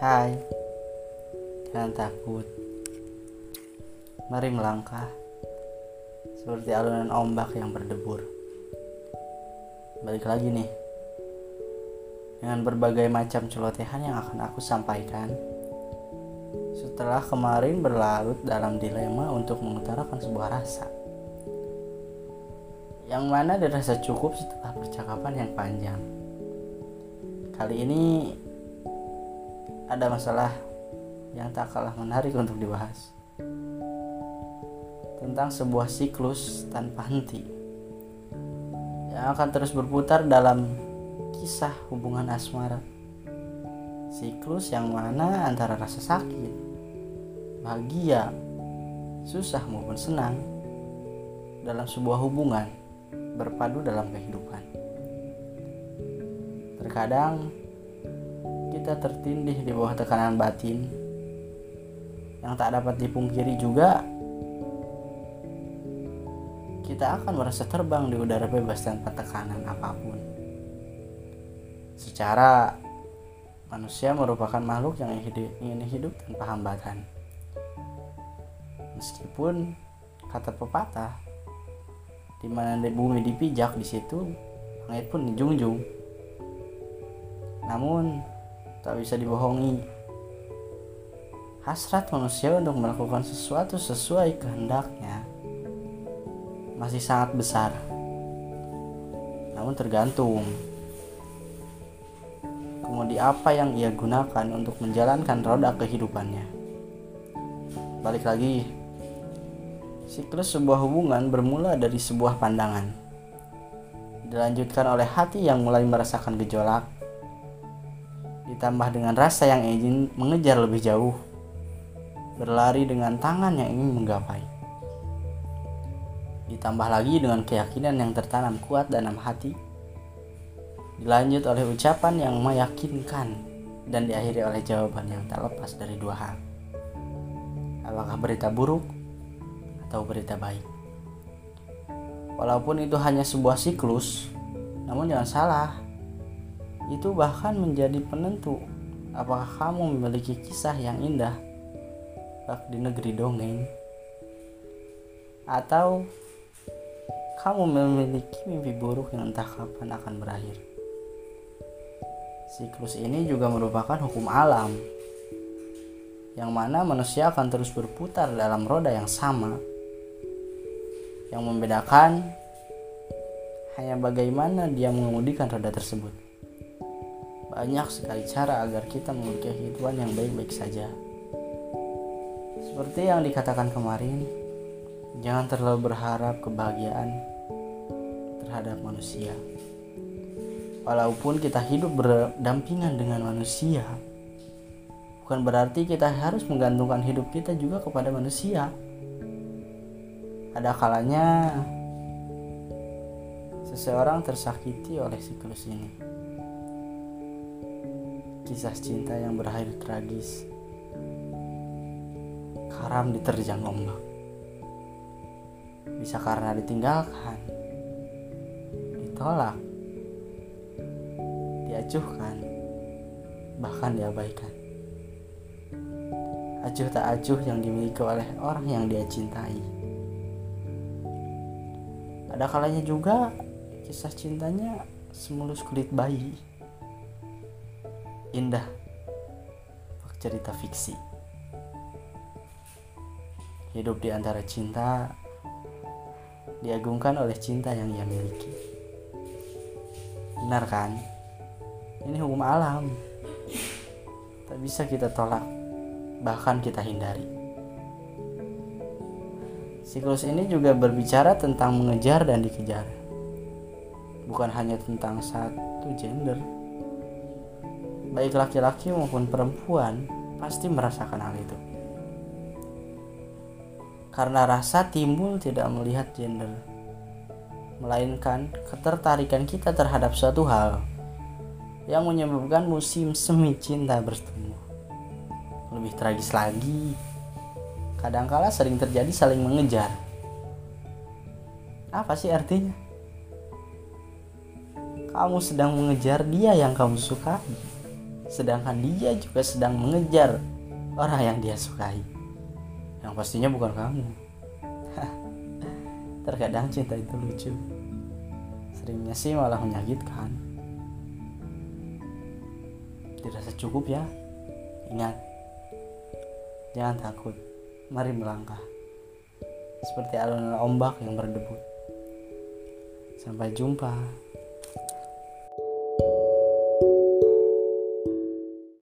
Hai, jangan takut. Mari melangkah seperti alunan ombak yang berdebur. Balik lagi nih dengan berbagai macam celotehan yang akan aku sampaikan. Setelah kemarin berlarut dalam dilema untuk mengutarakan sebuah rasa, yang mana dirasa cukup setelah percakapan yang panjang. Kali ini ada masalah yang tak kalah menarik untuk dibahas. Tentang sebuah siklus tanpa henti. Yang akan terus berputar dalam kisah hubungan asmara. Siklus yang mana antara rasa sakit bahagia susah maupun senang dalam sebuah hubungan berpadu dalam kehidupan. Terkadang kita tertindih di bawah tekanan batin. Yang tak dapat dipungkiri juga kita akan merasa terbang di udara bebas tanpa tekanan apa pun. Secara manusia merupakan makhluk yang ingin hidup tanpa hambatan. Meskipun kata pepatah di mana bumi dipijak di situ langit pun dijunjung. Namun tak bisa dibohongi. Hasrat manusia untuk melakukan sesuatu sesuai kehendaknya masih sangat besar. Namun tergantung kemudian apa yang ia gunakan untuk menjalankan roda kehidupannya. Balik lagi, siklus sebuah hubungan bermula dari sebuah pandangan. Dilanjutkan oleh hati yang mulai merasakan gejolak ditambah dengan rasa yang ingin mengejar lebih jauh, berlari dengan tangan yang ingin menggapai. Ditambah lagi dengan keyakinan yang tertanam kuat dalam hati, dilanjut oleh ucapan yang meyakinkan dan diakhiri oleh jawaban yang tak lepas dari dua hal. Apakah berita buruk atau berita baik? Walaupun itu hanya sebuah siklus, namun jangan salah, itu bahkan menjadi penentu apakah kamu memiliki kisah yang indah di negeri dongeng atau kamu memiliki mimpi buruk yang entah kapan akan berakhir. Siklus ini juga merupakan hukum alam yang mana manusia akan terus berputar dalam roda yang sama. Yang membedakan hanya bagaimana dia mengemudikan roda tersebut. Banyak sekali cara agar kita memiliki kehidupan yang baik-baik saja. Seperti yang dikatakan kemarin, jangan terlalu berharap kebahagiaan terhadap manusia. Walaupun kita hidup berdampingan dengan manusia, bukan berarti kita harus menggantungkan hidup kita juga kepada manusia. Ada kalanya seseorang tersakiti oleh siklus ini kisah cinta yang berakhir tragis. Karam diterjang ombak. Bisa karena ditinggalkan, ditolak, diacuhkan, bahkan diabaikan. Acuh tak acuh yang dimiliki oleh orang yang dia cintai. Ada kalanya juga kisah cintanya semulus kulit bayi indah cerita fiksi. Hidup di antara cinta diagungkan oleh cinta yang ia miliki. Benar kan? Ini hukum alam. Tak bisa kita tolak bahkan kita hindari. Siklus ini juga berbicara tentang mengejar dan dikejar. Bukan hanya tentang satu gender baik laki-laki maupun perempuan pasti merasakan hal itu. Karena rasa timbul tidak melihat gender, melainkan ketertarikan kita terhadap suatu hal yang menyebabkan musim semi cinta bertumbuh. Lebih tragis lagi, kadangkala sering terjadi saling mengejar. Apa sih artinya? Kamu sedang mengejar dia yang kamu sukai sedangkan dia juga sedang mengejar orang yang dia sukai. Yang pastinya bukan kamu. Terkadang cinta itu lucu. Seringnya sih malah menyakitkan. Dirasa cukup ya. Ingat jangan takut. Mari melangkah. Seperti alunan ombak yang berdebut sampai jumpa